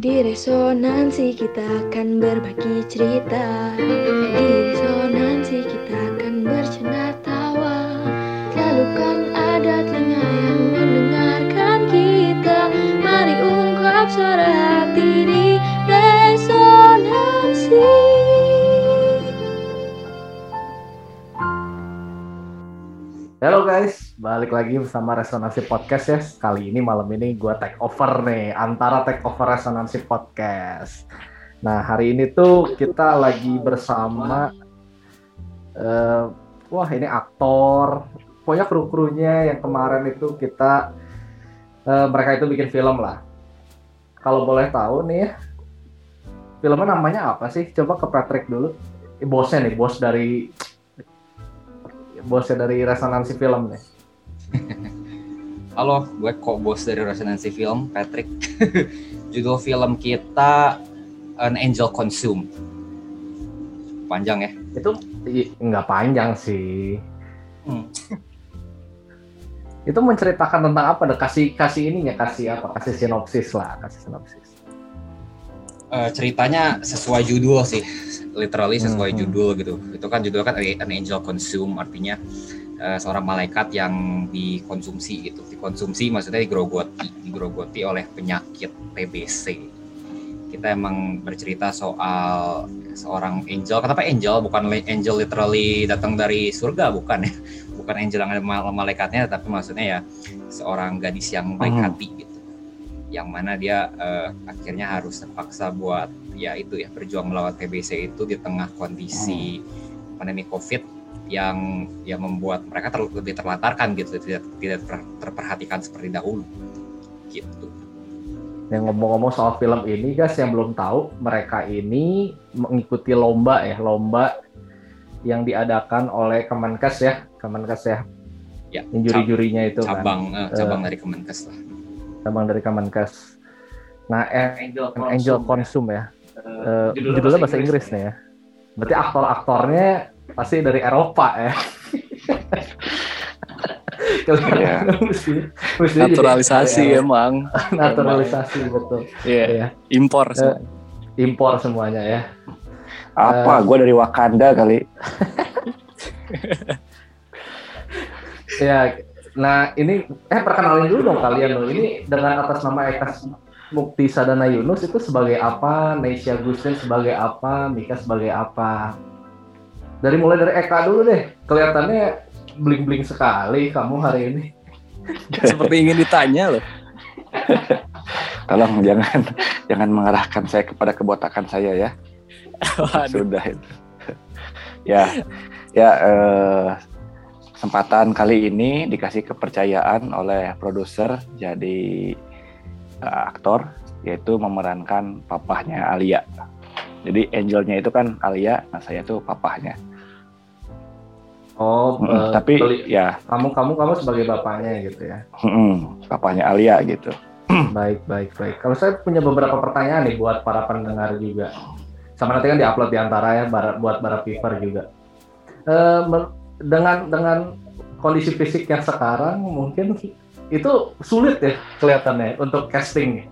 Di resonansi kita akan berbagi cerita. Di resonansi kita akan bercanda tawa. Selalu kan ada telinga yang mendengarkan kita. Mari ungkap suara hati di resonansi. Halo guys, balik lagi bersama Resonansi Podcast ya. Kali ini malam ini gue take over nih, antara take over Resonansi Podcast. Nah hari ini tuh kita lagi bersama, eh, wah ini aktor, pokoknya kru-krunya yang kemarin itu kita, eh, mereka itu bikin film lah. Kalau boleh tahu nih ya, filmnya namanya apa sih? Coba ke Patrick dulu. Eh, bosnya nih, bos dari bosnya dari resonansi film nih. Halo, gue kok bos dari Resonansi Film, Patrick. Judul film kita An Angel Consume. Panjang ya? Itu nggak panjang sih. Hmm. Itu menceritakan tentang apa? Kasih kasih ininya, kasih apa? Kasih sinopsis lah, kasih sinopsis. Eh, ceritanya sesuai judul sih, literally sesuai Hmm. judul gitu. Itu kan judul kan An Angel Consume, artinya eh, seorang malaikat yang dikonsumsi gitu. Dikonsumsi maksudnya digerogoti, digerogoti oleh penyakit TBC. Kita emang bercerita soal seorang angel. Kenapa angel? Bukan angel literally datang dari surga, bukan ya? Bukan angel yang ada mal- malaikatnya, tapi maksudnya ya seorang gadis yang baik Hmm. hati gitu. Yang mana dia eh, akhirnya harus terpaksa buat ya itu ya berjuang melawan TBC itu di tengah kondisi pandemi COVID yang yang membuat mereka ter- lebih terlantarkan gitu, tidak tidak ter- terperhatikan seperti dahulu gitu. Yang ngomong-ngomong soal film ini, guys, yang belum tahu, mereka ini mengikuti lomba ya, lomba yang diadakan oleh Kemenkes ya, Kemenkes ya. Ya, Yang juri-jurinya itu kan. cabang eh, cabang dari Kemenkes lah. cabang dari Kemenkes. Nah, eh, Angel An Angel Consume ya. Eh, judulnya bahasa Inggris nih ya. Berarti aktor-aktornya pasti dari Eropa ya. Iya. Mesti- mesti jadi naturalisasi Eropa. emang Naturalisasi betul. Iya, Ya. impor Eh, semua. Impor semuanya ya. apa gue dari Wakanda kali Ya, nah ini eh perkenalin dulu dong kalian loh. Ini dengan atas nama Eka Mukti Sadana Yunus itu sebagai apa? Neisha Gustin sebagai apa? Mika sebagai apa? Dari mulai dari Eka dulu deh. Kelihatannya bling-bling sekali kamu hari ini. seperti ingin ditanya loh Tolong jangan jangan mengarahkan saya kepada kebotakan saya ya. Waduh. Sudah itu. ya, ya eh, kesempatan kali ini dikasih kepercayaan oleh produser jadi eh, aktor yaitu memerankan papahnya Alia. Jadi angelnya itu kan Alia, nah saya tuh papahnya. Oh, Mm, tapi keli- ya kamu kamu kamu sebagai bapaknya gitu ya. mm, papahnya Alia gitu. Baik, baik, baik. Kalau saya punya beberapa pertanyaan nih buat para pendengar juga. Sama nanti kan diupload di antara ya buat para viewer juga. Eh, men- dengan dengan kondisi fisik yang sekarang mungkin itu sulit ya kelihatannya untuk casting.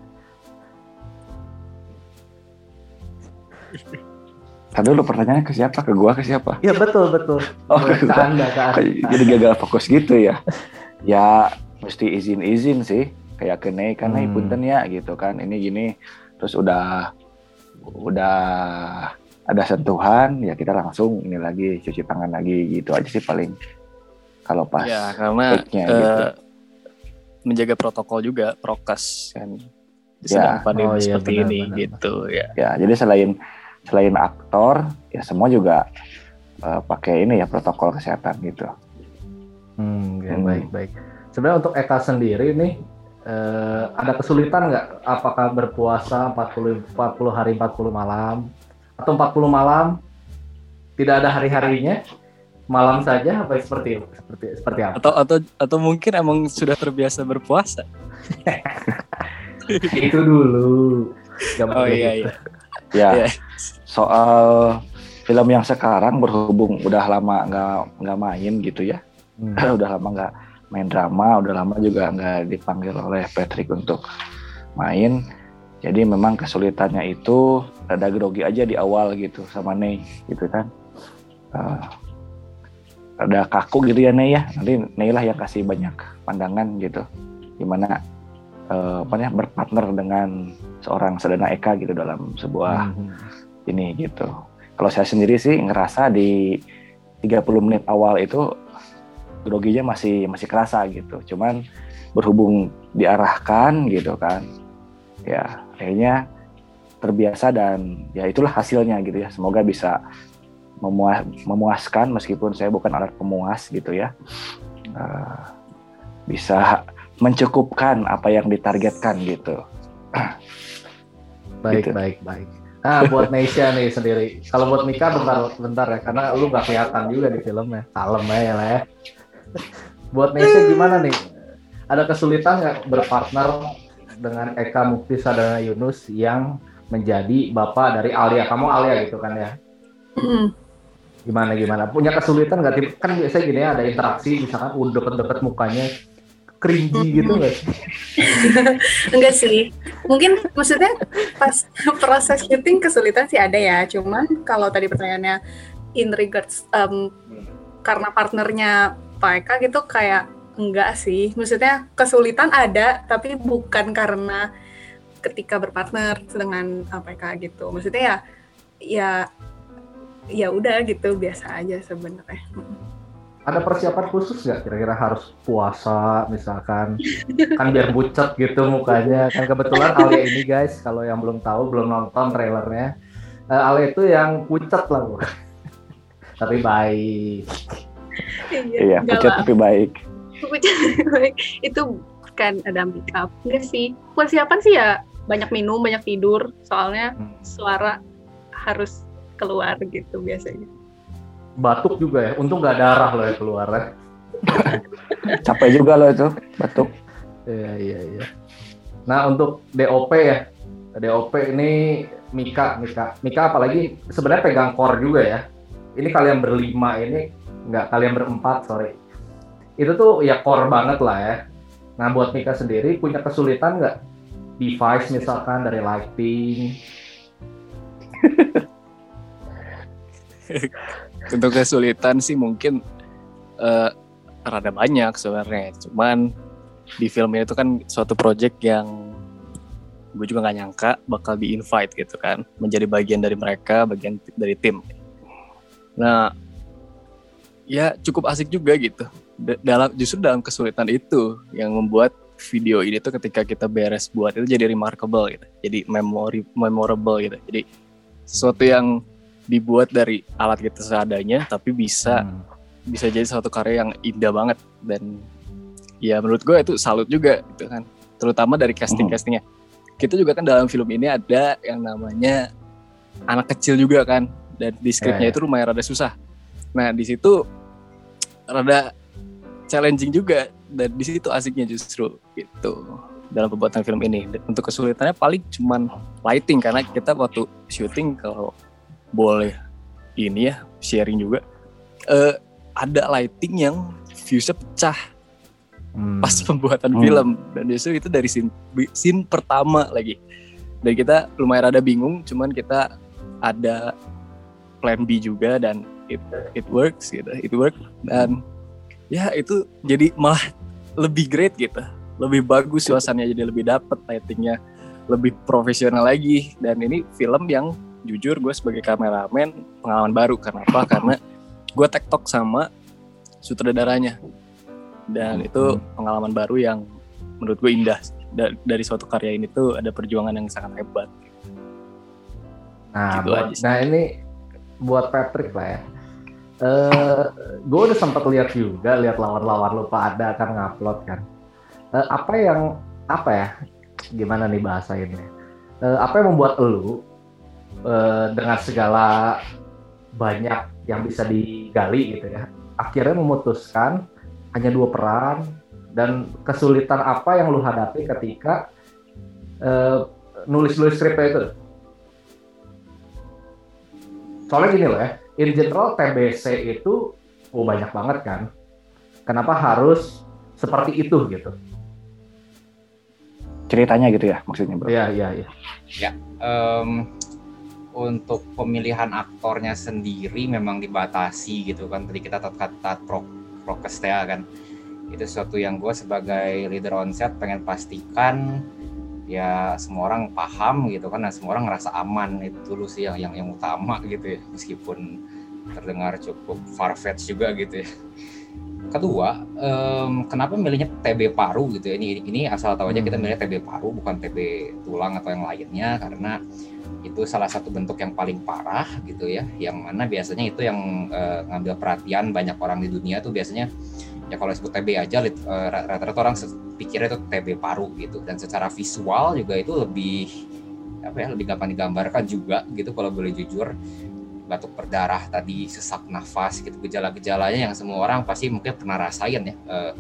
Tadi dulu pertanyaannya ke siapa? Ke gua ke siapa? Iya betul betul. Oh, ke ke gua. anda ke anda. Kayak Jadi gagal fokus gitu ya. Ya mesti izin-izin sih. Kayak ke Nei kan, Hmm. punten ya gitu kan. Ini gini. Terus udah udah ada sentuhan ya kita langsung ini lagi cuci tangan lagi gitu aja sih paling kalau pas ya karena eh, gitu. menjaga protokol juga prokes kan di Ya. sedang pandemi Oh, iya, seperti benar, ini benar. gitu ya ya jadi selain selain aktor ya semua juga eh, pakai ini ya protokol kesehatan gitu Hmm, ya, Hmm. baik baik. Sebenarnya untuk Eka sendiri nih eh, ada kesulitan nggak? Apakah berpuasa 40 40 hari 40 malam atau 40 malam tidak ada hari-harinya? Malam saja apa seperti seperti seperti apa? atau atau atau mungkin emang sudah terbiasa berpuasa Itu dulu. Oh iya gitu. iya ya Iya. soal film yang sekarang berhubung udah lama nggak nggak main gitu ya Hmm. udah lama nggak main drama udah lama juga nggak dipanggil oleh Patrick untuk main Jadi memang kesulitannya itu rada grogi aja di awal gitu sama Ney gitu kan. Uh, rada kaku gitu ya Ney ya. Nanti Ney lah yang kasih banyak pandangan gitu. Gimana uh, apa ya berpartner dengan seorang Sedana Eka gitu dalam sebuah Hmm. ini gitu. Kalau saya sendiri sih ngerasa di 30 menit awal itu groginya masih masih kerasa gitu. Cuman berhubung diarahkan gitu kan. Ya, akhirnya terbiasa dan ya itulah hasilnya gitu ya. Semoga bisa memuas, memuaskan meskipun saya bukan alat pemuas gitu ya. Eh, bisa mencukupkan apa yang ditargetkan gitu. Baik, Gitu. baik, baik. Nah, buat Nesha nih sendiri. Kalau buat Mika bentar, bentar ya, karena lu gak kelihatan juga di filmnya. Kalem aja lah ya. buat Nesha gimana nih? Ada kesulitan nggak berpartner dengan Eka Mukti Sadana Yunus yang menjadi bapak dari Alia? Kamu Alia gitu kan ya? Gimana gimana? Punya kesulitan nggak? Kan biasanya gini ya, ada interaksi, misalkan udah deket-deket mukanya, cringy gitu nggak sih? Enggak sih. Mungkin maksudnya pas proses syuting kesulitan sih ada ya. Cuman kalau tadi pertanyaannya in regards um, karena partnernya Pak Eka gitu kayak enggak sih. Maksudnya kesulitan ada tapi bukan karena ketika berpartner dengan Pak Eka gitu. Maksudnya ya ya ya udah gitu biasa aja sebenarnya. Ada persiapan khusus nggak kira-kira harus puasa misalkan? Kan biar bucet gitu mukanya. Kan kebetulan Alia ini guys kalau yang belum tahu belum nonton trailernya. Eh, Alia itu yang pucet lah Bu. tapi baik. Iya, enggak pucat tapi baik. Baik, itu kan ada make up enggak sih. Persiapan sih ya banyak minum banyak tidur. Soalnya Hmm. suara harus keluar gitu biasanya batuk juga ya untung nggak darah loh yang keluar ya. Capek juga loh itu batuk. Iya iya iya. Nah untuk DOP ya, DOP ini Mika Mika Mika apalagi sebenarnya pegang core juga ya. Ini kalian berlima ini nggak kalian berempat sorry. Itu tuh ya core banget lah ya. Nah buat Mika sendiri punya kesulitan nggak device misalkan dari lighting? Untuk kesulitan sih mungkin eh, rada banyak sebenarnya. Cuman di film ini tuh kan suatu project yang gue juga nggak nyangka bakal di invite gitu kan, menjadi bagian dari mereka, bagian dari tim. Nah, ya cukup asik juga gitu. Da- dalam justru dalam kesulitan itu yang membuat video ini tuh ketika kita beres buat itu jadi remarkable gitu, jadi memori memorable gitu. Jadi sesuatu yang dibuat dari alat kita seadanya tapi bisa Hmm. bisa jadi satu karya yang indah banget. Dan ya menurut gue itu salut juga gitu kan terutama dari casting castingnya. Kita juga kan dalam film ini ada yang namanya anak kecil juga kan dan di skripnya Ya, ya. itu lumayan rada susah. Nah di situ rada challenging juga dan di situ asiknya justru gitu dalam pembuatan film ini. Untuk kesulitannya paling cuman lighting karena kita waktu syuting kalau boleh ini ya sharing juga. Eh ada lighting yang fuse pecah Hmm. pas pembuatan Hmm. film. Dan justru itu dari scene, scene pertama lagi. Dan kita lumayan rada bingung cuman kita ada plan B juga dan it it works gitu. It work dan ya itu jadi malah lebih great gitu. Lebih bagus suasananya jadi lebih dapet lightingnya. Lebih profesional lagi. Dan ini film yang jujur gue sebagai kameramen pengalaman baru kenapa karena gue tektok sama sutradaranya dan itu pengalaman baru yang menurut gue indah Da- dari suatu karya ini tuh ada perjuangan yang sangat hebat Nah, Gitu buat, aja nah ini buat Patrick lah ya. Eh, gue udah sempat lihat juga, lihat lawan-lawan lu pada kan ngupload kan. Eh, apa yang apa ya? Gimana nih bahasa ini? Eh, apa yang membuat lu eh, dengan segala banyak yang bisa digali gitu ya, akhirnya memutuskan hanya dua peran dan kesulitan apa yang lu hadapi ketika eh, nulis-nulis skripnya itu? soalnya gini loh ya, in general TBC itu oh banyak banget kan. Kenapa harus seperti itu gitu? ceritanya gitu ya maksudnya bro. Iya, iya, iya. Em, untuk pemilihan aktornya sendiri memang dibatasi gitu kan. Tadi kita taat pro prokes ya kan. Itu sesuatu yang gue sebagai leader on set pengen pastikan ya semua orang paham gitu kan dan semua orang ngerasa aman. Itu dulu sih yang yang, yang utama gitu ya. Meskipun terdengar cukup farfetch juga gitu ya kedua em, kenapa milihnya TB paru gitu ya? Ini ini asal tahu aja kita Hmm. milih TB paru bukan TB tulang atau yang lainnya karena itu salah satu bentuk yang paling parah gitu ya. Yang mana biasanya itu yang eh, ngambil perhatian banyak orang di dunia tuh biasanya ya kalau disebut TB aja eh, rata-rata orang pikirnya itu TB paru gitu. Dan secara visual juga itu lebih apa ya lebih gampang digambarkan juga gitu kalau boleh jujur batuk berdarah tadi sesak nafas gitu gejala-gejalanya yang semua orang pasti mungkin pernah rasain ya eh,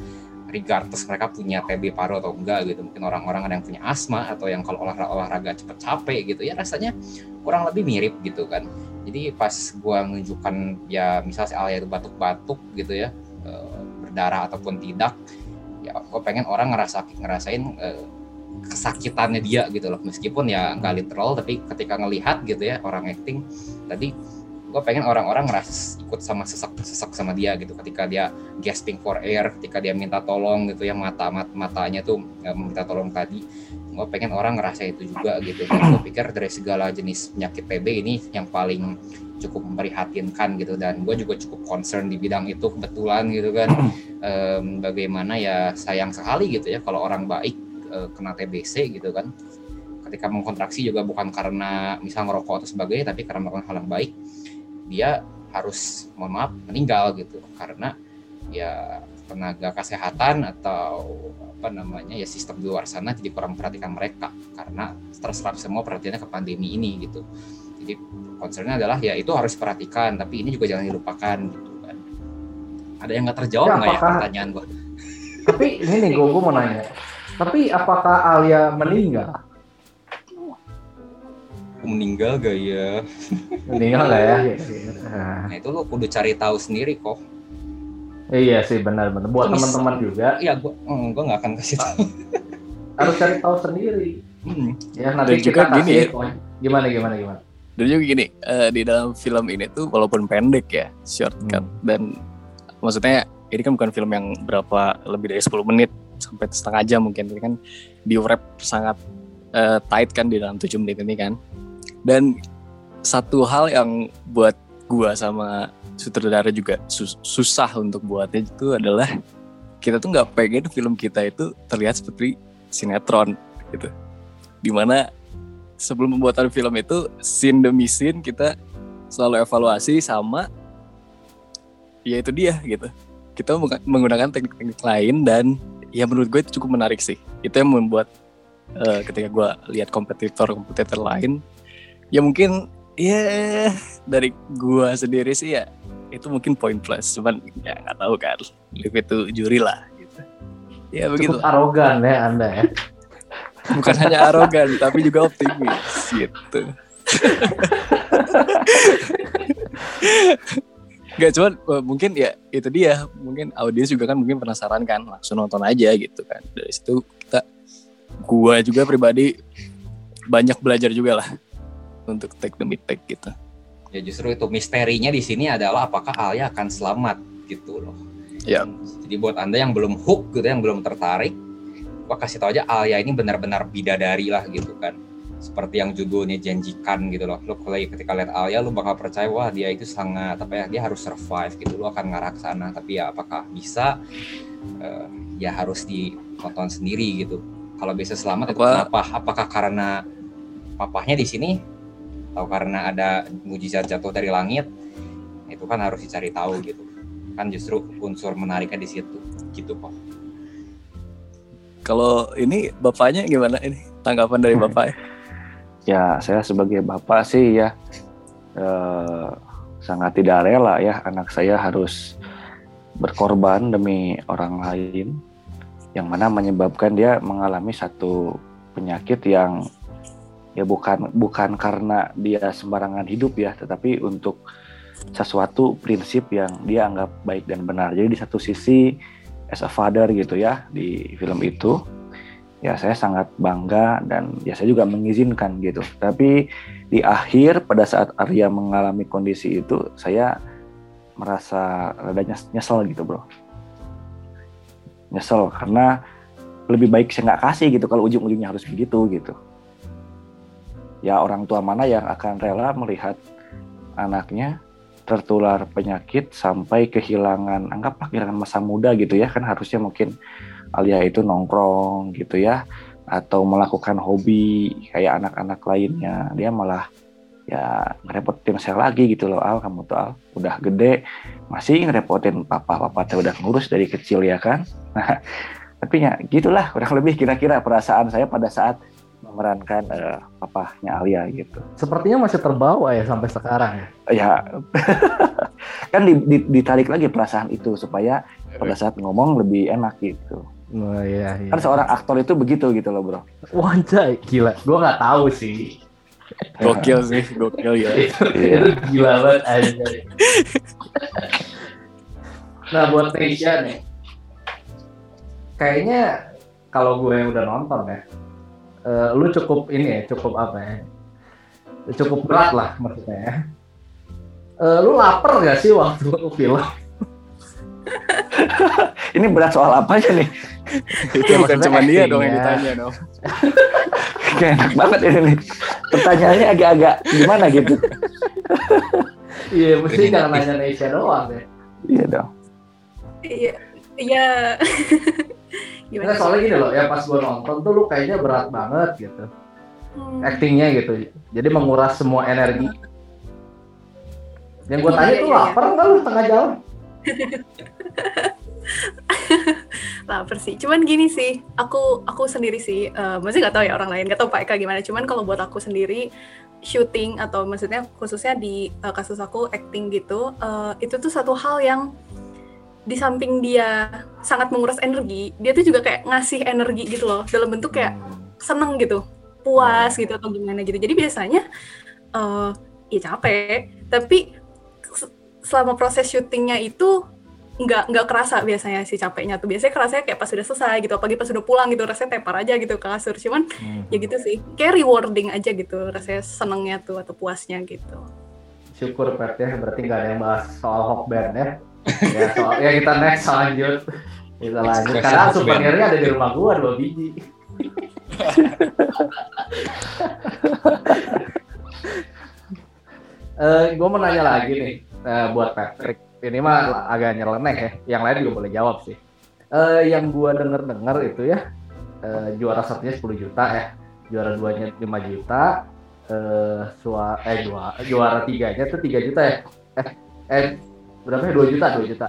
regardless mereka punya TB paru atau enggak gitu. Mungkin orang-orang ada yang punya asma atau yang kalau olahraga olahraga cepet capek gitu ya rasanya kurang lebih mirip gitu kan. Jadi pas gua menunjukkan ya misalnya si Alia itu batuk-batuk gitu ya eh, berdarah ataupun tidak ya gue pengen orang ngerasa ngerasain eh, kesakitannya dia gitu loh. Meskipun ya nggak literal tapi ketika ngelihat gitu ya orang acting tadi gue pengen orang-orang ngeras ikut sama sesak-sesak sama dia gitu. Ketika dia gasping for air ketika dia minta tolong gitu ya mata mat, matanya tuh eh, meminta tolong tadi gue pengen orang ngerasa itu juga gitu. Dan gue pikir dari segala jenis penyakit TB ini yang paling cukup memprihatinkan gitu. Dan gue juga cukup concern di bidang itu kebetulan gitu kan. Em, bagaimana ya sayang sekali gitu ya kalau orang baik eh, kena TBC gitu kan. Ketika mengkontraksi juga bukan karena misal ngerokok atau sebagainya tapi karena melakukan hal yang baik dia harus mohon maaf meninggal gitu. Karena ya tenaga kesehatan atau apa namanya ya sistem di luar sana jadi kurang memperhatikan mereka. Karena terserap semua perhatiannya ke pandemi ini gitu. Jadi concernnya adalah ya itu harus diperhatikan tapi ini juga jangan dilupakan gitu kan. Ada yang nggak terjawab Ya, nggak ya apakah- pertanyaan gua? Tapi ini nih gue mau nanya. Tapi apakah Alia meninggal? meninggal gak ya Meninggal nggak ya? Nah, nah itu lo kudu cari tahu sendiri kok iya sih benar-benar. Buat teman-teman juga iya gua mm, gua nggak akan kasih tahu harus cari tahu sendiri. Hmm. Ya nanti Dan kita juga gini kasih ya. Gimana gimana gimana. Dan juga gini, eh, di dalam film ini tuh walaupun pendek ya, shortcut Hmm. dan maksudnya ini kan bukan film yang berapa lebih dari 10 menit sampai setengah jam mungkin ini kan di wrap sangat eh, tight kan di dalam 7 menit ini kan. Dan satu hal yang buat gua sama sutradara juga sus- susah untuk buatnya itu adalah kita tuh nggak pengen film kita itu terlihat seperti sinetron gitu. Di mana sebelum pembuatan film itu scene demi scene kita selalu evaluasi sama ya itu dia gitu kita meng- menggunakan teknik-teknik lain dan ya menurut gue itu cukup menarik sih. Itu yang membuat eh, ketika gue lihat kompetitor kompetitor lain ya mungkin ya dari gue sendiri sih ya itu mungkin poin plus. Cuman ya nggak tahu kan. Leave itu juri lah gitu. Ya begitu. Cukup arogan ya Anda ya. bukan hanya arogan tapi juga optimis gitu Gak cuman eh, mungkin ya itu dia. Mungkin audiens juga kan mungkin penasaran kan langsung nonton aja gitu kan. Dari situ kita gua juga pribadi banyak belajar juga lah untuk take demi take gitu. Ya justru itu misterinya di sini adalah apakah Alia akan selamat gitu loh. Ya. jadi buat anda yang belum hook gitu yang belum tertarik gua kasih tau aja Alia ini benar-benar bidadari lah gitu kan seperti yang judulnya janjikan gitu loh. Lo kalau ketika lihat Alia lu bakal percaya wah dia itu sangat apa ya dia harus survive gitu. Lo akan ngarah ke sana. Tapi ya apakah bisa? Eh, ya harus ditonton sendiri gitu. Kalau bisa selamat itu Apa- kenapa? Apakah karena papahnya di sini? Atau karena ada mujizat jatuh dari langit? Itu kan harus dicari tahu gitu. Kan justru unsur menariknya di situ. Gitu kok kalau ini bapaknya gimana? Ini tanggapan dari bapak ya Ya, saya sebagai bapak sih ya eh, sangat tidak rela ya anak saya harus berkorban demi orang lain yang mana menyebabkan dia mengalami satu penyakit yang ya bukan bukan karena dia sembarangan hidup ya, tetapi untuk sesuatu prinsip yang dia anggap baik dan benar. Jadi di satu sisi as a father gitu ya di film itu ya saya sangat bangga dan ya saya juga mengizinkan gitu. Tapi di akhir pada saat Arya mengalami kondisi itu saya merasa rada nyes- nyesel gitu bro. Nyesel karena lebih baik saya nggak kasih gitu kalau ujung-ujungnya harus begitu gitu. Ya orang tua mana yang akan rela melihat anaknya tertular penyakit sampai kehilangan anggaplah kehilangan masa muda gitu ya kan harusnya mungkin Alia itu nongkrong gitu ya atau melakukan hobi kayak anak-anak lainnya. Dia malah ya ngerepotin saya lagi gitu loh Al. Kamu tuh Al udah gede masih ngerepotin papa papa tuh udah ngurus dari kecil ya kan? Nah tapi ya gitulah kurang lebih kira-kira perasaan saya pada saat memerankan eh, papahnya Alia gitu. Sepertinya masih terbawa ya sampai sekarang ya. ya kan di- di- ditarik lagi perasaan itu supaya pada saat ngomong lebih enak gitu Oh, iya, iya. kan seorang aktor itu begitu gitu loh bro Wanjay, gila. Gue nggak tahu sih. Gokil sih, gokil ya. Iya. Itu gila banget aja. nah buat Tasya nih, kayaknya kalau gue udah nonton ya, eh, lu cukup ini ya, cukup apa ya, cukup berat lah maksudnya ya. Eh, lu lapar gak sih waktu lu film? ini berat soal apa aja nih Itu Ya, bukan cuma dia dong yang ditanya dong. Kayak enak banget ini nih pertanyaannya agak-agak gimana gitu Iya, mesti jangan nanya Nesya doang ya. iya dong Iya, iya. Gimana? Nggak, soalnya gini loh, ya pas gue nonton tuh lu kayaknya berat banget gitu. Hmm. actingnya gitu jadi menguras semua energi yang gue Iya, tanya iya, tuh iya. lapar nggak lu tengah jalan lapar sih. Cuman gini sih, aku aku sendiri sih, eh maksudnya nggak tahu ya orang lain, nggak tahu Pak Eka gimana. Cuman kalau buat aku sendiri shooting atau maksudnya khususnya di eh, kasus aku acting gitu, eh, itu tuh satu hal yang di samping dia sangat menguras energi, dia tuh juga kayak ngasih energi gitu loh, dalam bentuk kayak seneng gitu, puas gitu atau gimana gitu. Jadi biasanya eh ya capek, tapi se- selama proses syutingnya itu nggak nggak kerasa biasanya si capeknya tuh. Biasanya kerasanya kayak pas sudah selesai gitu, apalagi pas sudah pulang gitu, rasanya tepar aja gitu ke kasur. Cuman ya gitu sih, kayak rewarding aja gitu, rasanya senengnya tuh atau puasnya gitu. syukur Pet ya berarti nggak ada yang bahas soal Hawkband ya ya soal ya kita next lanjut kita lanjut karena souvenirnya ada di rumah gua dua biji Eh, gue mau nanya lagi nih eh, buat Patrick. Ini mah agak nyeleneh ya. Yang lain juga boleh jawab sih. Eh, yang gua denger-denger itu ya eh, juara satunya 10 juta ya, juara duanya 5 juta, eh, sua, eh dua, juara tiganya tuh 3 juta ya. Eh, eh berapa ya? 2 juta, 2 juta.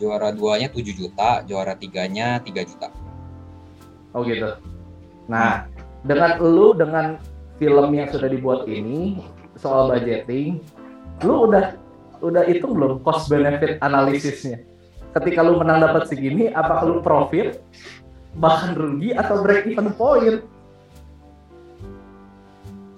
Juara duanya 7 juta, juara tiganya 3 juta. Oh gitu. Nah, dengan lu dengan film yang sudah dibuat ini soal budgeting, lu udah udah itu belum cost benefit analisisnya. Ketika lu menang dapat segini, apakah lu profit, bahkan rugi atau break even point?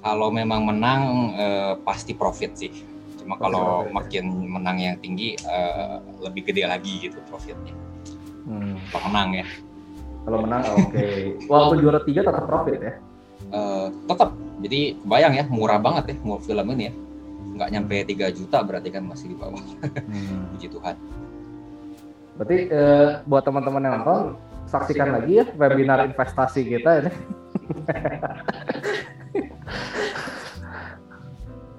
Kalau memang menang eh, pasti profit sih. Cuma kalau makin menang yang tinggi eh, lebih gede lagi gitu profitnya. Hmm, Kalau menang ya. kalau menang oke. Walaupun juara tiga tetap profit ya. Eh, tetap jadi kebayang ya murah banget ya mau film ini ya. Nggak nyampe 3 juta berarti kan masih di bawah. Puji Tuhan. Berarti eh, buat teman-teman yang nonton, saksikan lagi ya webinar investasi kita ini.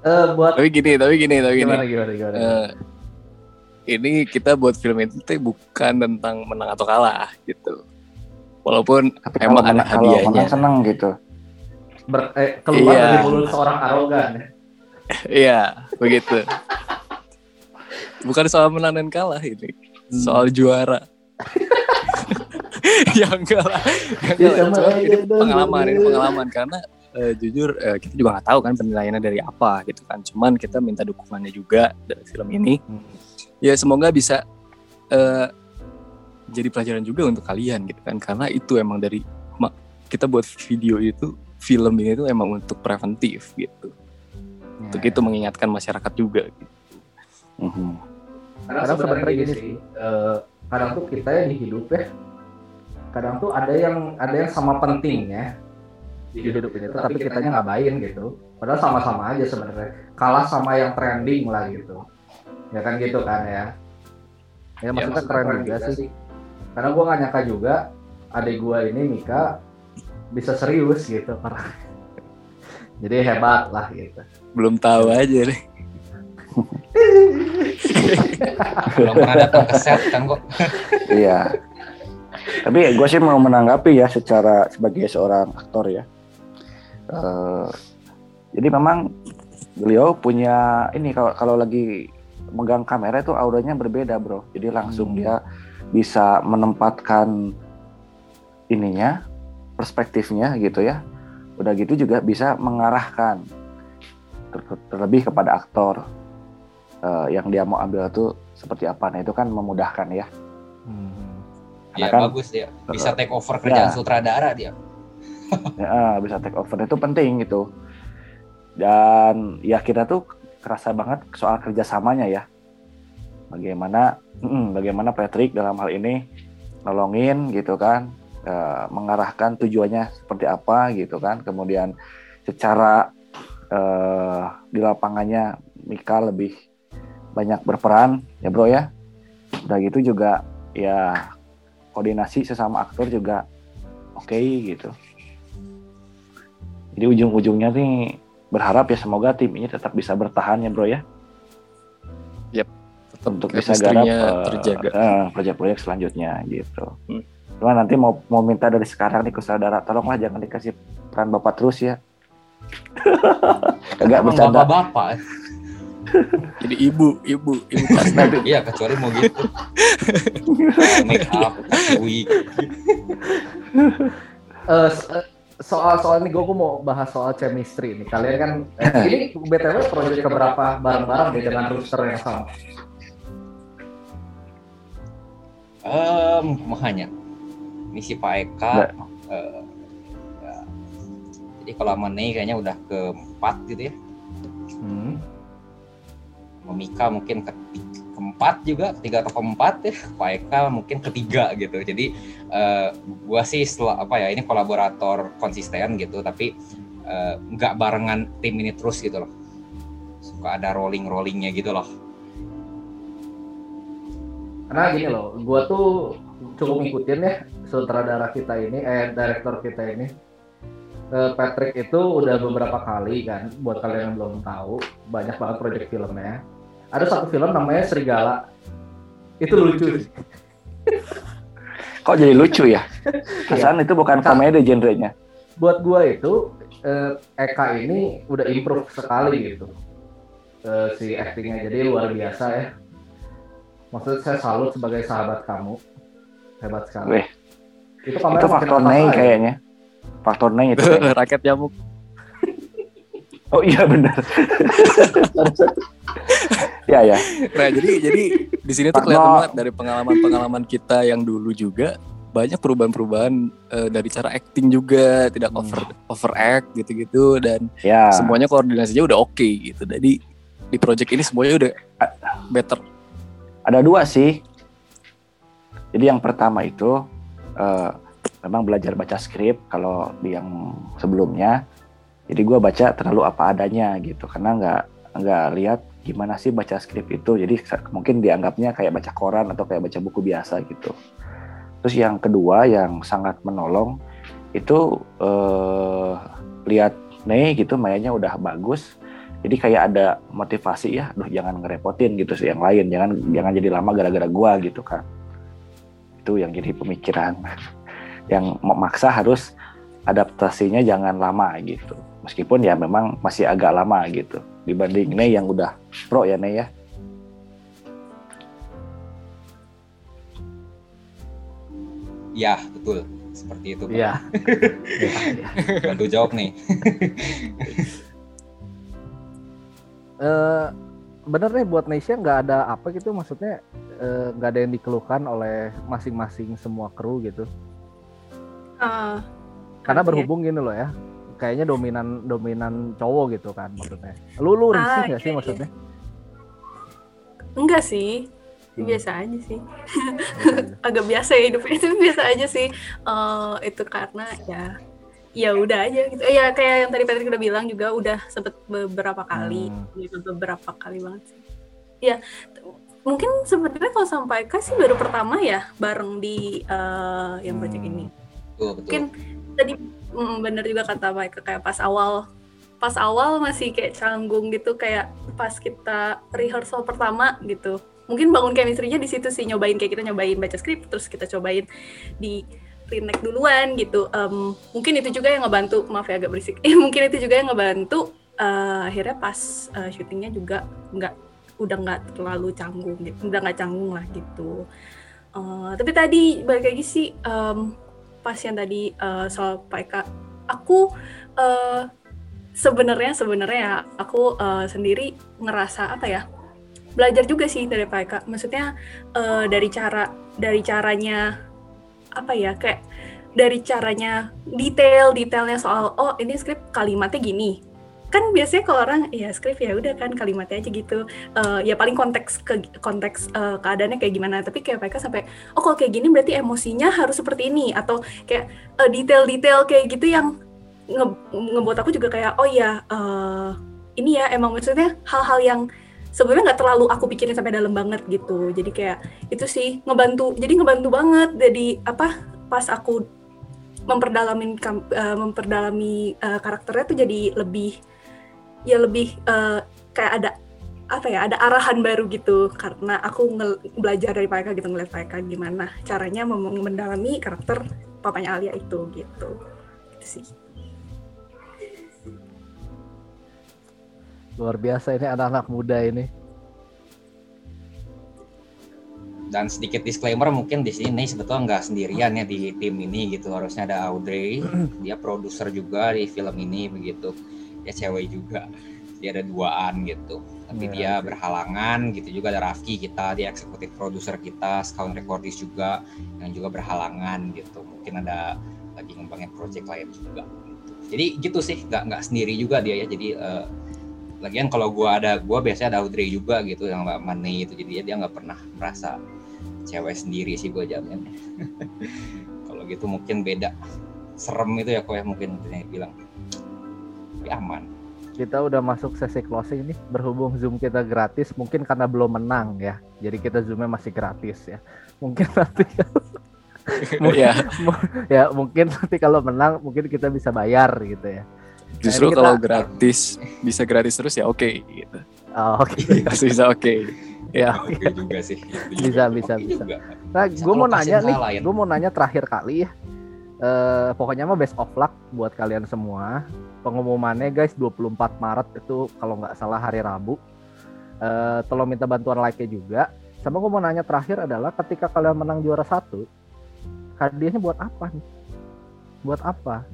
Eh, buat Tapi gini, tapi gini, tapi gini. gimana gimana gimana. Eh, ini kita buat film itu bukan tentang menang atau kalah gitu. Walaupun tapi Emang kalau ada menang- kalau hadiahnya. menang seneng gitu Ber- eh, keluar Iya. dari mulut seorang arogan ya. iya begitu. Bukan soal menang dan kalah ini, soal juara. ya enggak lah, ya sama Cuma aja ini dong. pengalaman, ini pengalaman karena eh, jujur eh, kita juga nggak tahu kan penilaiannya dari apa gitu kan. Cuman kita minta dukungannya juga dari film ini. Ya semoga bisa eh, jadi pelajaran juga untuk kalian gitu kan. Karena itu emang dari kita buat video itu film ini tuh emang untuk preventif gitu. Untuk Ya. itu mengingatkan masyarakat juga. Gitu. Mhm. Karena sebenarnya gini sih, eh, kadang tuh kita yang di hidup ya, kadang tuh ada yang ada yang sama pentingnya di hidup. Ini. Tuh tapi kitanya ngabain gitu. Padahal sama-sama aja sebenarnya. Kalah sama yang trending lah gitu. Ya kan gitu kan ya. Ya maksudnya maksudnya keren juga sih. karena gua nggak nyangka juga adik gua ini Mika bisa serius gitu. karena jadi hebat lah gitu belum tahu aja deh belum pernah datang ke set kan kok Iya. Tapi gue sih mau menanggapi ya secara sebagai seorang aktor ya. Eh, jadi memang beliau punya ini kalau kalau lagi megang kamera itu auranya berbeda bro. Jadi langsung Hmm. dia bisa menempatkan ininya perspektifnya gitu ya. Udah gitu juga bisa mengarahkan ter- terlebih kepada aktor eh, yang dia mau ambil itu seperti apa. Nah itu kan memudahkan ya. Hmm. ya kan- bagus dia bisa take over kerjaan Ya. sutradara dia ya, bisa take over itu penting gitu dan ya kita tuh kerasa banget soal kerjasamanya ya bagaimana mm, bagaimana Patrick dalam hal ini nolongin gitu kan eh, mengarahkan tujuannya seperti apa gitu kan. Kemudian secara eh, di lapangannya Mika lebih banyak berperan ya bro ya. Udah gitu juga ya koordinasi sesama aktor juga oke gitu. Jadi ujung-ujungnya nih berharap ya semoga tim ini tetap bisa bertahan ya bro ya. Tetap untuk bisa garap eh, terjaga. eh, proyek-proyek selanjutnya gitu. Hmm. Cuma nanti mau mau minta dari sekarang nih ke saudara tolonglah jangan dikasih peran bapak terus ya. Enggak Emang bercanda. bapak-bapak jadi ibu ibu ibu enam. iya kecuali mau gitu make up kasih wig Eh, eh, soal-soal ini gue mau bahas soal chemistry nih. Kalian kan eh, ini btw proyek keberapa bareng-bareng deh dengan rooster yang sama. Em, makanya misi Pak Eka Nggak. eh, ya. jadi kalau sama Nei kayaknya udah keempat gitu ya Hmm. sama Mika mungkin ke keempat juga ketiga atau keempat ya Pak Eka mungkin ketiga gitu jadi eh, gua sih setelah apa ya ini kolaborator konsisten gitu tapi eh, nggak barengan tim ini terus gitu loh suka ada rolling rollingnya gitu loh Karena gini loh, gue tuh cukup ngikutin ya sutradara kita ini, eh direktur kita ini. Eh, Patrick itu udah beberapa kali kan, buat kalian yang belum tahu, banyak banget proyek filmnya. Ada satu film namanya Serigala. Itu lucu sih. Kok jadi lucu ya? Perasaan itu bukan komedi genrenya. buat gua itu eh, Eka ini udah improve sekali gitu Eh, si actingnya jadi luar biasa ya maksudnya saya salut sebagai sahabat kamu hebat sekali Weh, itu itu faktor Nei aja. kayaknya. Faktor Nei itu. kayaknya. raket nyamuk Oh iya benar. ya ya. nah jadi jadi di sini tuh kelihatan banget dari pengalaman pengalaman kita yang dulu juga banyak perubahan-perubahan eh, dari cara acting juga tidak Hmm. over overact gitu-gitu dan Ya. semuanya koordinasinya udah oke gitu jadi di project ini semuanya udah better Ada dua sih. Jadi yang pertama itu eh, memang belajar baca skrip kalau di yang sebelumnya. Jadi gua baca terlalu apa adanya gitu karena nggak nggak lihat gimana sih baca skrip itu. Jadi mungkin dianggapnya kayak baca koran atau kayak baca buku biasa gitu. Terus yang kedua yang sangat menolong itu eh, lihat nih gitu mainnya udah bagus jadi kayak ada motivasi ya duh jangan ngerepotin gitu sih yang lain jangan jangan jadi lama gara-gara gua gitu kan itu yang jadi pemikiran. Yang memaksa harus adaptasinya jangan lama gitu. Meskipun ya memang masih agak lama gitu. Dibanding Ney yang udah pro ya Ney ya. Ya betul. Seperti itu Pak. iya iya. bantu jawab nih. Eh, bener nih buat Nesya nggak ada apa gitu maksudnya eh, nggak ada yang dikeluhkan oleh masing-masing semua kru gitu Ah, karena Iya. berhubung gini loh ya kayaknya dominan dominan cowok gitu kan maksudnya lu lu risih Ah, nggak sih iya, iya. maksudnya enggak sih. biasa aja sih agak biasa ya hidupnya itu biasa aja sih Eh, itu karena ya ya udah aja gitu ya kayak yang tadi Patrick udah bilang juga udah sempet beberapa kali Hmm. beberapa kali banget sih ya mungkin sebenarnya kalau sampai sih baru pertama ya bareng di eh, yang project Hmm. ini Betul, betul. mungkin tadi mm, bener juga kata Mike kayak pas awal pas awal masih kayak canggung gitu kayak pas kita rehearsal pertama gitu mungkin bangun chemistry-nya di situ sih nyobain kayak kita nyobain baca skrip terus kita cobain di remake duluan gitu. Em, mungkin itu juga yang ngebantu maaf ya agak berisik. Mungkin itu juga yang ngebantu eh, akhirnya pas eh, syutingnya juga nggak udah nggak terlalu canggung gitu udah nggak canggung lah gitu. Eh, tapi tadi balik lagi sih em, pas yang tadi eh, soal Pak Eka, aku eh, sebenarnya sebenarnya ya aku eh, sendiri ngerasa apa ya belajar juga sih dari Pak Eka. Maksudnya eh, dari cara dari caranya apa ya kayak dari caranya detail detailnya soal oh ini skrip kalimatnya gini. Kan biasanya kalau orang ya skrip ya udah kan kalimatnya aja gitu. Eh, ya paling konteks ke konteks eh, keadaannya kayak gimana. Tapi kayak mereka sampai oh kalau kayak gini berarti emosinya harus seperti ini. Atau kayak eh, detail-detail kayak gitu yang nge- ngebuat aku juga kayak oh ya eh, ini ya emang maksudnya hal-hal yang sebenarnya nggak terlalu aku pikirin sampai dalam banget gitu. Jadi kayak itu sih ngebantu jadi ngebantu banget. Jadi apa pas aku memperdalamin eh, memperdalami eh, karakternya tuh jadi lebih ya lebih eh, kayak ada apa ya ada arahan baru gitu. Karena aku belajar dari mereka gitu ngeliat mereka gimana caranya mendalami karakter papanya Alia itu gitu. Itu sih Luar biasa ini anak-anak muda ini. dan sedikit disclaimer mungkin di sini sebetulnya nggak sendirian ya di tim ini gitu. Harusnya ada Audrey dia produser juga di film ini begitu. Dia cewek juga. Dia ada duaan gitu. Tapi Ya, dia oke. berhalangan gitu juga. Ada Rafki kita dia eksekutif produser kita Scout Recordis juga yang juga berhalangan gitu. Mungkin ada lagi ngembangin project lain juga gitu. jadi gitu sih nggak nggak sendiri juga dia ya. Jadi eh, lagian kalau gua ada gua biasanya ada Audrey juga gitu yang Mbak Mane itu jadi dia dia nggak pernah merasa cewek sendiri sih gue jamin kalau gitu mungkin beda serem itu ya kok ya mungkin yang bilang tapi aman Kita udah masuk sesi closing nih. Berhubung Zoom kita gratis, mungkin karena belum menang ya. Jadi kita Zoomnya masih gratis ya. Mungkin nanti ya ya mungkin nanti kalau menang mungkin kita bisa bayar gitu ya. Justru kita- kalau gratis bisa gratis terus ya oke gitu Oh, Oke. Pasti bisa oke ya oke juga sih Itu Bisa, bisa, Oke bisa. juga. Nah, gue mau nanya nih, gue mau nanya terakhir kali ya. Eh, pokoknya mah best of luck buat kalian semua. Pengumumannya guys 24 Maret itu kalau nggak salah hari Rabu. Eh, tolong minta bantuan like-nya juga. Sama gue mau nanya terakhir adalah ketika kalian menang juara satu, hadiahnya buat apa nih? Buat apa?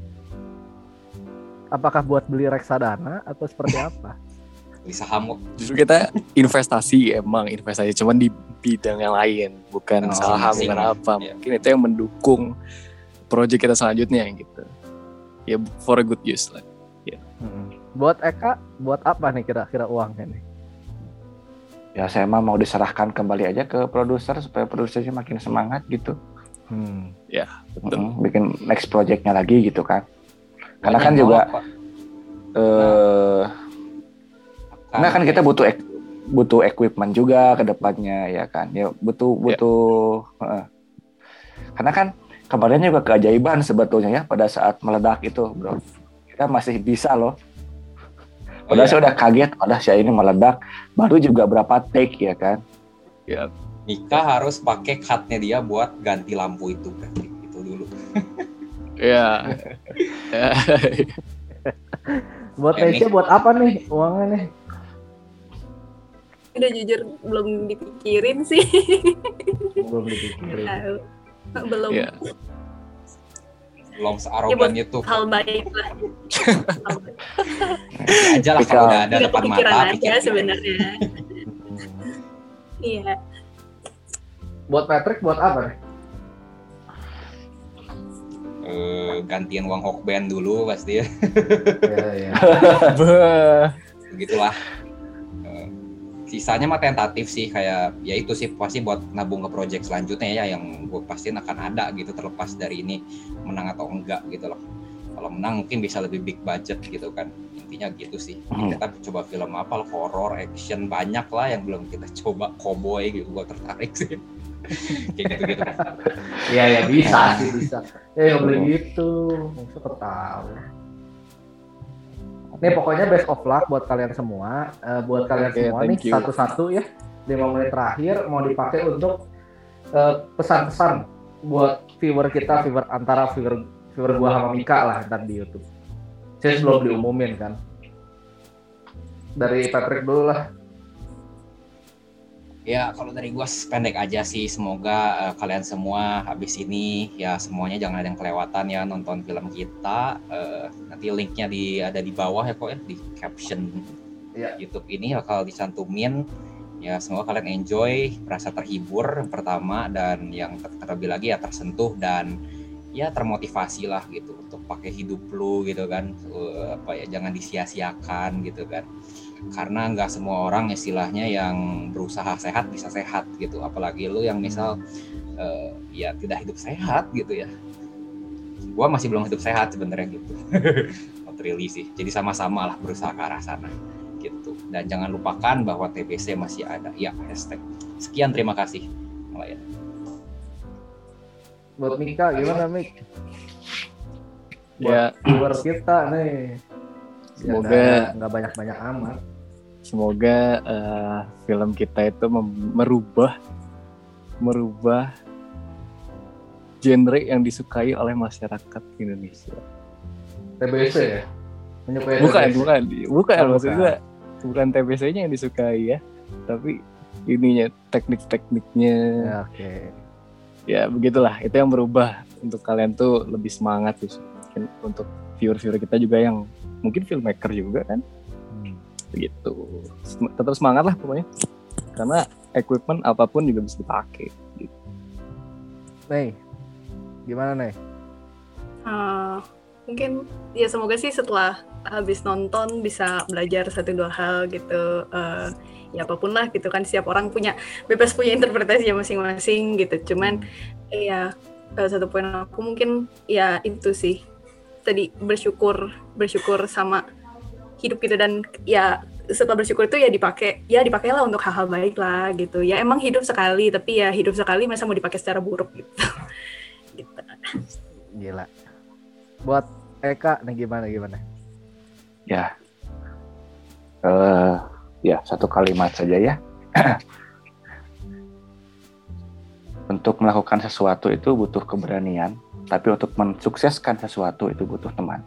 Apakah buat beli reksadana atau seperti apa? beli saham kok justru kita investasi emang investasi cuman di bidang yang lain bukan Oh, saham bukan apa Iya. mungkin itu yang mendukung project kita selanjutnya gitu ya for a good use lah Hmm. Buat Eka, buat apa nih kira-kira uangnya nih? Ya saya mah mau diserahkan kembali aja ke produser supaya produsernya makin semangat gitu. Hmm. betul Mm, bikin next projectnya lagi gitu kan. Karena kan juga eh karena kan kita butuh ek- butuh equipment juga ke depannya ya kan. Ya butuh butuh heeh. Karena kan kemarin juga keajaiban sebetulnya ya pada saat meledak itu, Bro. Kita masih bisa loh. Oh, Padahal iya. saya udah kaget, padahal saya ini meledak. Baru juga berapa take ya kan. Nika harus pakai cutnya dia buat ganti lampu itu dulu ya Ya. Buat Ya, Nesya buat apa nih uangnya nih? udah jujur belum dipikirin sih Belum dipikirin. Tahu. belum ya belum searogan itu hal baik lah. Ya aja lah kalau udah ada depan mata aja pikir-pikir. sebenarnya iya Buat Patrick buat apa nih? Eh, gantian uang Hokben dulu pasti ya Ya, ya. Begitulah. Eh, sisanya mah tentatif sih kayak ya itu sih pasti buat nabung ke project selanjutnya ya yang gue pastiin akan ada gitu terlepas dari ini menang atau enggak gitu loh. Kalau menang mungkin bisa lebih big budget gitu kan. Intinya gitu sih. Hmm. kita coba film apa lah horror action banyak lah yang belum kita coba cowboy gitu gue tertarik sih kayak gitu gitu Iya ya bisa sih bisa. Ya nggak boleh gitu. Maksudnya tahu. Nih pokoknya best of luck buat kalian semua. Eh, buat kalian semua nih satu-satu ya. Lima menit terakhir mau dipakai untuk eh, pesan-pesan buat viewer kita, viewer antara viewer viewer gua sama Mika lah ntar di YouTube. Saya belum diumumin kan. Dari Patrick dulu lah. Ya, kalau dari gua pendek aja sih. Semoga eh, kalian semua habis ini ya semuanya jangan ada yang kelewatan ya nonton film kita. Eh, nanti linknya di ada di bawah ya kok ya di caption Iya. YouTube ini bakal dicantumin. Ya, semoga kalian enjoy, merasa terhibur yang pertama dan yang ter- terlebih lagi ya tersentuh dan ya termotivasi lah gitu untuk pakai hidup lu gitu kan. Eh, apa ya jangan disia-siakan gitu kan karena nggak semua orang istilahnya yang berusaha sehat bisa sehat gitu. Apalagi lu yang misal eh, ya tidak hidup sehat gitu ya. Gua masih belum hidup sehat sebenarnya gitu. Not really sih. Jadi sama-sama lah berusaha ke arah sana gitu. Dan jangan lupakan bahwa TBC masih ada. Ya hashtag. Sekian terima kasih. Malaya. Buat Mika gimana Mik? Ya, Viewer kita nih. Ya, Semoga- nggak- nggak banyak-banyak amat. Semoga eh, film kita itu merubah merubah genre yang disukai oleh masyarakat Indonesia. TBC ya? Menyukai Bukan, TBC. bukan, bukan Oh, maksud bukan. bukan TBC-nya yang disukai ya, tapi ininya teknik-tekniknya Ya, Oke. ya begitulah itu yang berubah untuk kalian tuh lebih semangat sih mungkin untuk viewer-viewer kita juga yang mungkin filmmaker juga kan Begitu Sem- tetap semangat lah pokoknya. Karena equipment apa pun juga bisa dipakai gitu. Nih, gimana nih? Eh, mungkin ya semoga sih setelah habis nonton bisa belajar satu dua hal gitu. Eh, ya apa pun lah gitu kan setiap orang punya bebas punya interpretasi masing-masing gitu. Cuman ya eh, satu poin aku mungkin ya itu sih. Tadi bersyukur bersyukur sama hidup gitu dan ya setelah bersyukur itu ya dipakai ya dipakailah untuk hal-hal baik lah gitu ya emang hidup sekali tapi ya hidup sekali masa mau dipakai secara buruk gitu gitu Gila. Buat Eka nih gimana gimana? Ya. Eh, ya, satu kalimat saja ya. untuk melakukan sesuatu itu butuh keberanian, tapi untuk mensukseskan sesuatu itu butuh teman.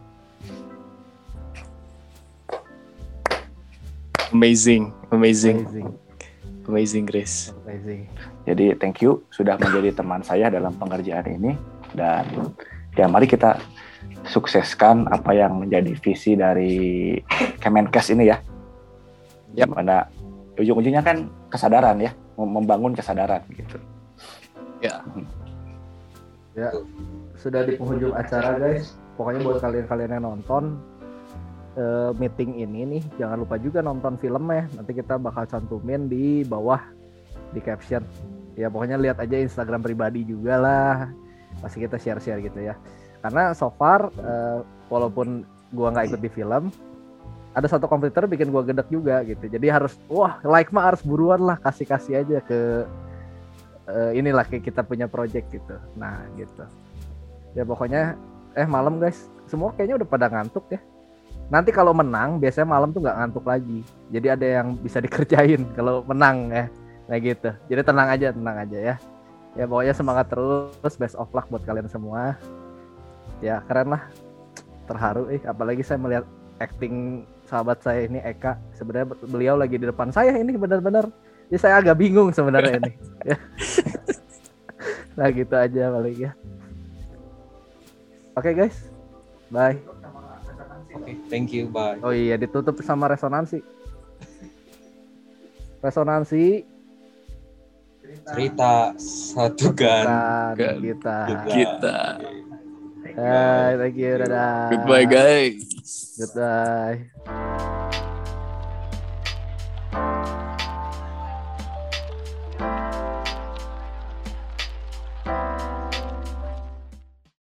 Amazing amazing Amazing. amazing Grace Amazing. Jadi thank you sudah menjadi teman saya dalam pengerjaan ini dan ya mari kita sukseskan apa yang menjadi visi dari Kemenkes ini ya. Yap. Mana ujung-ujungnya kan kesadaran ya, mem- membangun kesadaran gitu. Sudah di penghujung acara guys. Pokoknya buat kalian-kalian yang nonton eh, meeting ini nih, jangan lupa juga nonton filmnya. Nanti kita bakal cantumin di bawah di caption. Ya pokoknya lihat aja Instagram pribadi juga lah. Pasti kita share-share gitu ya. Karena so far eh, walaupun gua nggak ikut di film, ada satu komputer bikin gua gedek juga gitu. Jadi harus wah like mah harus buruan lah kasih-kasih aja ke eh, inilah kayak kita punya project gitu. Nah, gitu. Ya pokoknya eh malam guys, semua kayaknya udah pada ngantuk ya. Nanti kalau menang biasanya malam tuh nggak ngantuk lagi. Jadi ada yang bisa dikerjain kalau menang ya. Nah gitu. Jadi tenang aja, tenang aja ya. Ya pokoknya semangat terus, best of luck buat kalian semua. Ya keren lah. Terharu eh apalagi saya melihat acting sahabat saya ini Eka. Sebenarnya beliau lagi di depan saya ini benar-benar. Jadi saya agak bingung sebenarnya ini. Ya. nah gitu aja paling ya. Oke guys, bye. Oke, thank you, bye. Oh iya ditutup sama resonansi. Resonansi Cerita satu kan kita. kita Bye, thank you, dadah. goodbye guys Goodbye.